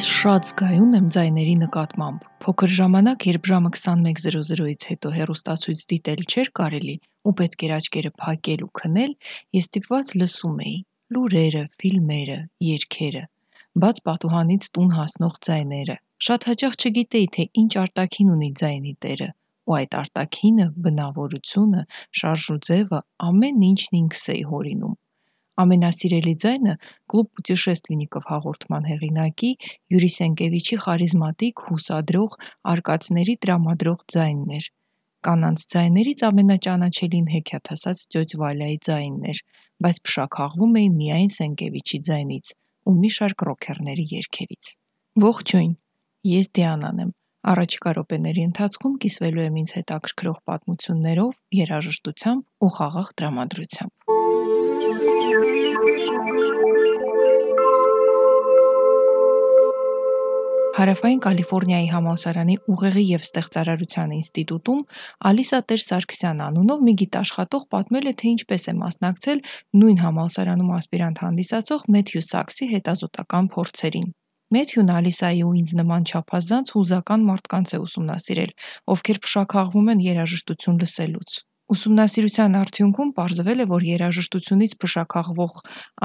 Ես շատ զգայուն եմ ձայների նկատմամբ։ Փոքր ժամանակ, երբ ժամը 21:00-ից հետո հեռուստացույց դիտել չէր կարելի ու պետք էր աչքերը փակել ու քնել, ես ստիպված լսում էի. Լուրերը, ֆիլմերը, երգերը, բաց պատուհանից տուն հասնող ձայները։ Շատ հաճախ չգիտեի, թե ինչ արտաքին ունի ձայնի տերը, ու այդ արտաքինը, բնավորությունը, շարժուձևը ամեն ինչն ինքս էի հորինում։ «Ամենասիրելի ձայնը» «Կլուբ պուտешեственников» հաղորդման հեղինակի Յուրի Սենկևիչի խարիզմատիկ, հուսադրող, արկածների տրամադրող ձայնն էր։ Կանանց ձայներից ամենաճանաչելին հեքիաթասաց ծյոծ Վալյայի ձայնն էր, բայց փշաքաղվում էին միայն Սենկևիչի ձայնից ու մի շարք ռոքերների երգերից։ Ողջույն, ես Դիանան եմ։ Առաջիկա րոպեների ընթացքում կիսվելու եմ ինձ հետաքրքրող պատմություններով, երաժշտությամբ ու խաղաղ տրամադրությամբ։ Հարավային Կալիֆոռնիայի համալսարանի Ուղեղի և ստեղծարարության ինստիտուտում Ալիսա Տեր-Սարգսյան անունով մի գիտաշխատող պատմել է, թե ինչպես է մասնակցել նույն համալսարանում ասպիրանտ հանդիսացող Մեթյու Սաքսի հետազոտական փորձերին։ Մեթյուն Ալիսայի ու ինձ նման չափազանց հուզական մարդկանց է ուսումնասիրել, ովքեր փշաքաղվում են երաժշտություն լսելուց։ Ուսումնասիրության արդյունքում պարզվել է, որ երաժշտությունից փշաքաղվող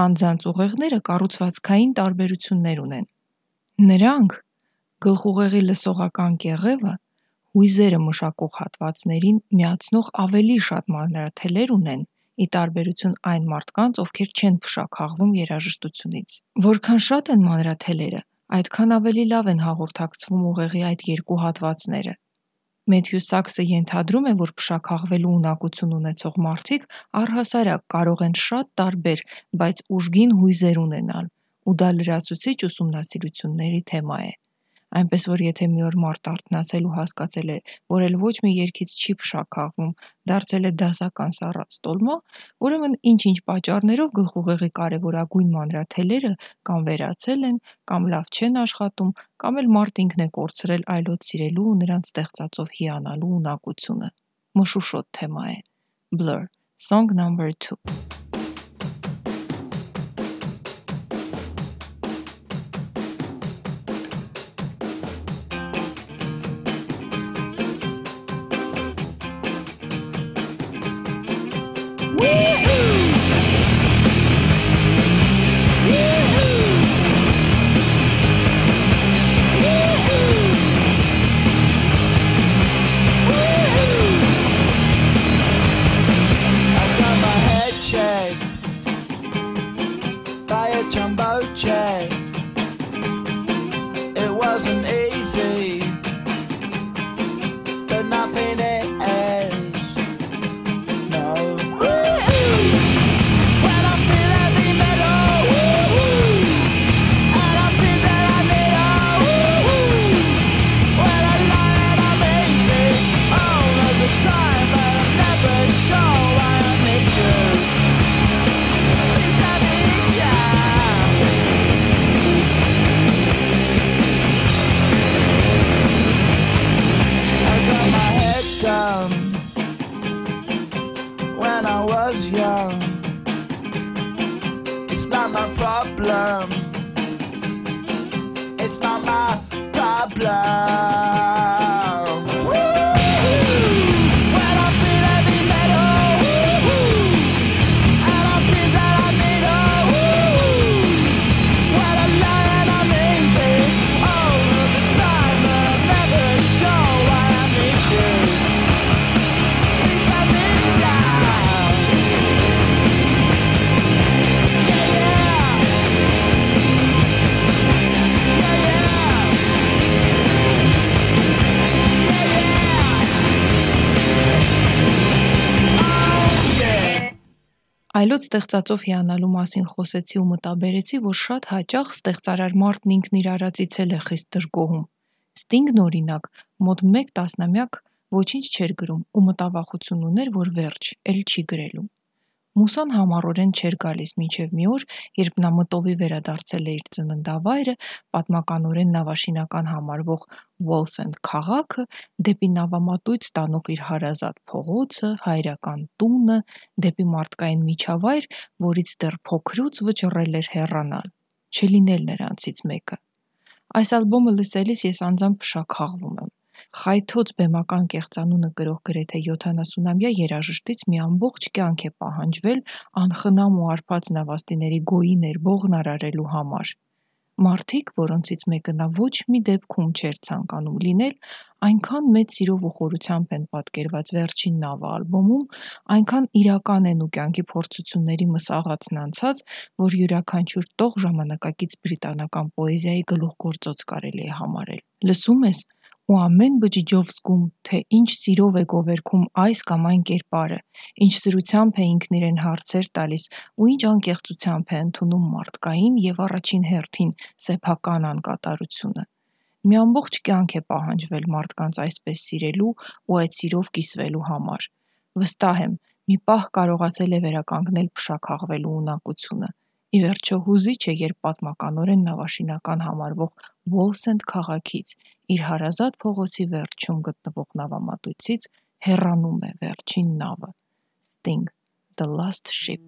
անձանց ուղեղները կառուցվածքային տարբերություններ ունեն։ Նրանք գլխուղեղի լսողական կեղևը հույզերը մշակող հատվածներին միացնող ավելի շատ մանրաթելեր ունեն, ի տարբերություն այն մարդկանց, ովքեր չեն փշաքաղվում երաժշտությունից։ Որքան շատ են մանրաթելերը, այդքան ավելի լավ են հաղորդակցվում ուղեղի այդ երկու հատվածները։ Մեթյու Սաքսը ենթադրում է, որ փշաքաղվելու ունակություն ունեցող մարդիկ առհասարակ կարող են շատ տարբեր, բայց ուժգին հույզեր ունենալ, ու դա լրացուցիչ ուսումնասիրությունների թեմա է։ Այնպես որ եթե մի օր մարդ արթնացել ու հասկացել է, որ էլ ոչ մի երգից չի փշաքաղվում, դարձել է դասական սառած տոլմա, ուրեմն ինչ-ինչ պատճառներով գլխուղեղի կարևորագույն մանրաթելերը կամ վերացել են, կամ լավ չեն աշխատում, կամ էլ մարդ ինքն է կորցրել այլոց սիրելու ու նրանց ստեղծածով հիանալու ունակությունը։ Մշուշոտ թեմա է։ Blur. Song number 2 Այլոց ստեղծածով հիանալու մասին խոսեցի ու մտաբերեցի, որ շատ հաճախ ստեղծարար մարդն ինքն իր արածից էլ է խիստ դժգոհում։ Ստինգն օրինակ, մոտ մեկ տասնամյակ ոչինչ չէր գրում ու մտավախություն ուներ, որ վերջ, էլ չի գրելու։ Մուսան համառորեն չէր գալիս մինչև մի օր, երբ նա մտովի վերադարձել է իր ծննդավայրը, պատմականորեն նավաշինական համարվող Ուոլսենդ քաղաքը, դեպի նավամատույց տանող իր հարազատ փողոցը, հայրական տունը, դեպի մարդկային միջավայր, որից դեռ փոքրուց վճռել էր հեռանալ, չլինել նրանցից մեկը։ Այս ալբոմը լսելիս ես անձամբ փշաքաղվում եմ։ Խայթոց բեմական կեղծանունը գրող գրեթե 70-ամյա երաժշտից մի ամբողջ կյանք է պահանջվել անխնամ ու արփած նավաստիների գոյի ներբողն արարելու համար։ Մարդիկ, որոնցից մեկը նա ոչ մի դեպքում չէր ցանկանում լինել, այնքան մեծ սիրով ու խորությամբ են պատկերված վերջին նավը ալբոմում, այնքան իրական են ու կյանքի փորձությունների մսաղացն անցած, որ յուրաքանչյուր տող ժամանակակից բրիտանական պոեզիայի գլուխգործոց կարելի է համարել։ Լսում ես ու ամեն բջիջով զգում, թե ինչ սիրով է գովերքում այս կամ այն կերպարը, ինչ սրությամբ է ինքն իրեն հարցեր տալիս ու ինչ անկեղծությամբ է ընդունում մարդկային եւ առաջին հերթին սեփական անկատարությունը։ Մի ամբողջ կյանք է պահանջվել մարդկանց այսպես սիրելու ու այդ սիրով կիսվելու համար։ Վստահ եմ, մի պահ կարողացել է վերականգնել փշաքաղվելու ունակությունը։ Ի վերջո հուզիչ է, երբ պատմականորեն նավաշինական համարվող Wallsend քաղաքից իր հարազատ փողոցի վերջում գտնվող նավամատույցից հեռանում է վերջին նավը։ Sting The Last Ship։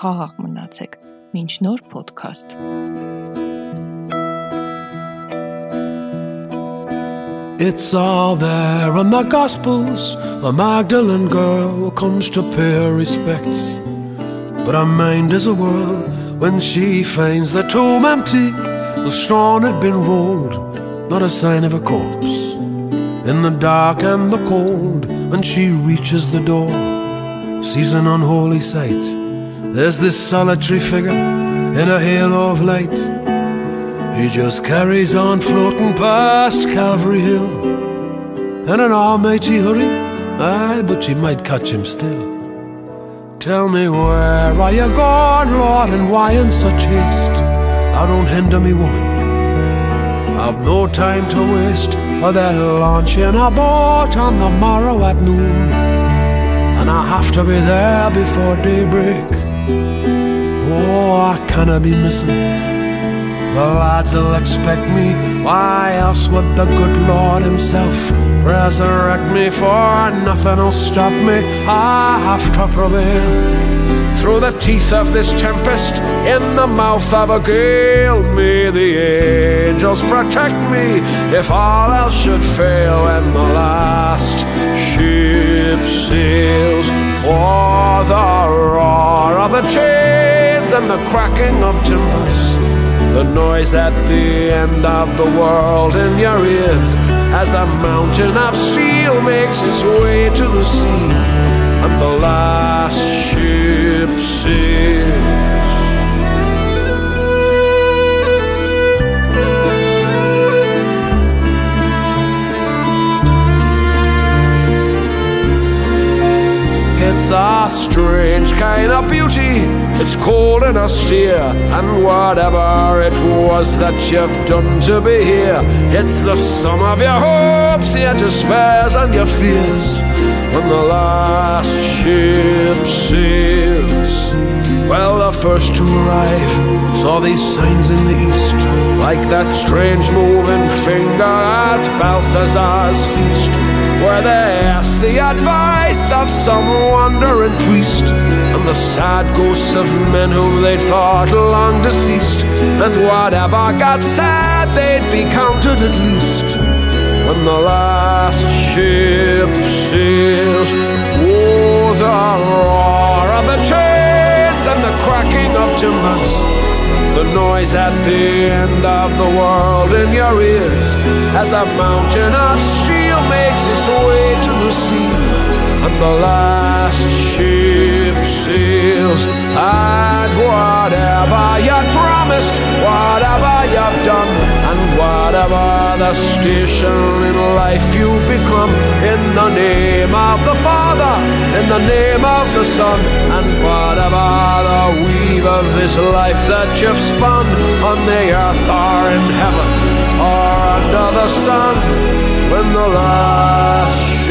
Խաղաղ մնացեք։ Մինչ նոր ոդքասթ։ It's all there in the Gospels. The Magdalene girl comes to pay respects. But her mind is a whirl when she finds the tomb empty. The stone had been rolled, not a sign of a corpse. In the dark and the cold, when she reaches the door, sees an unholy sight. There's this solitary figure in a halo of light. He just carries on floating past Calvary Hill in an almighty hurry. Aye, but she might catch him still. Tell me where are you gone, Lord, and why in such haste? Now don't hinder me, woman. I've no time to waste. For they're launching a boat on the morrow at noon, and I have to be there before daybreak. Oh, I cannot be missing. The lads will expect me. Why else would the good Lord Himself resurrect me? For nothing will stop me. I have to prevail. Through the teeth of this tempest, in the mouth of a gale, may the angels protect me if all else should fail when the last ship sails. Or the roar of the chains and the cracking of timbers the noise at the end of the world in your ears as a mountain of steel makes its way to the sea and the last ship sails. It's a strange kind of beauty. It's cold and austere, and whatever it was that you've done to be here, it's the sum of your hopes, your despairs, and your fears. When the last ship sails, first to arrive saw these signs in the east, like that strange moving finger at Balthazar's feast where they asked the advice of some wandering priest and the sad ghosts of men whom they thought long deceased. And whatever got said, they'd be counted at least when the last ship sails. Oh, the roar of the chains and the cracking of timbers. The noise at the end of the world in your ears as a mountain of steel makes its way to the sea and the last ship sails and whatever the station in life you become in the name of the father in the name of the son and whatever the weave of this life that you've spun on the earth or in heaven or under the sun when the last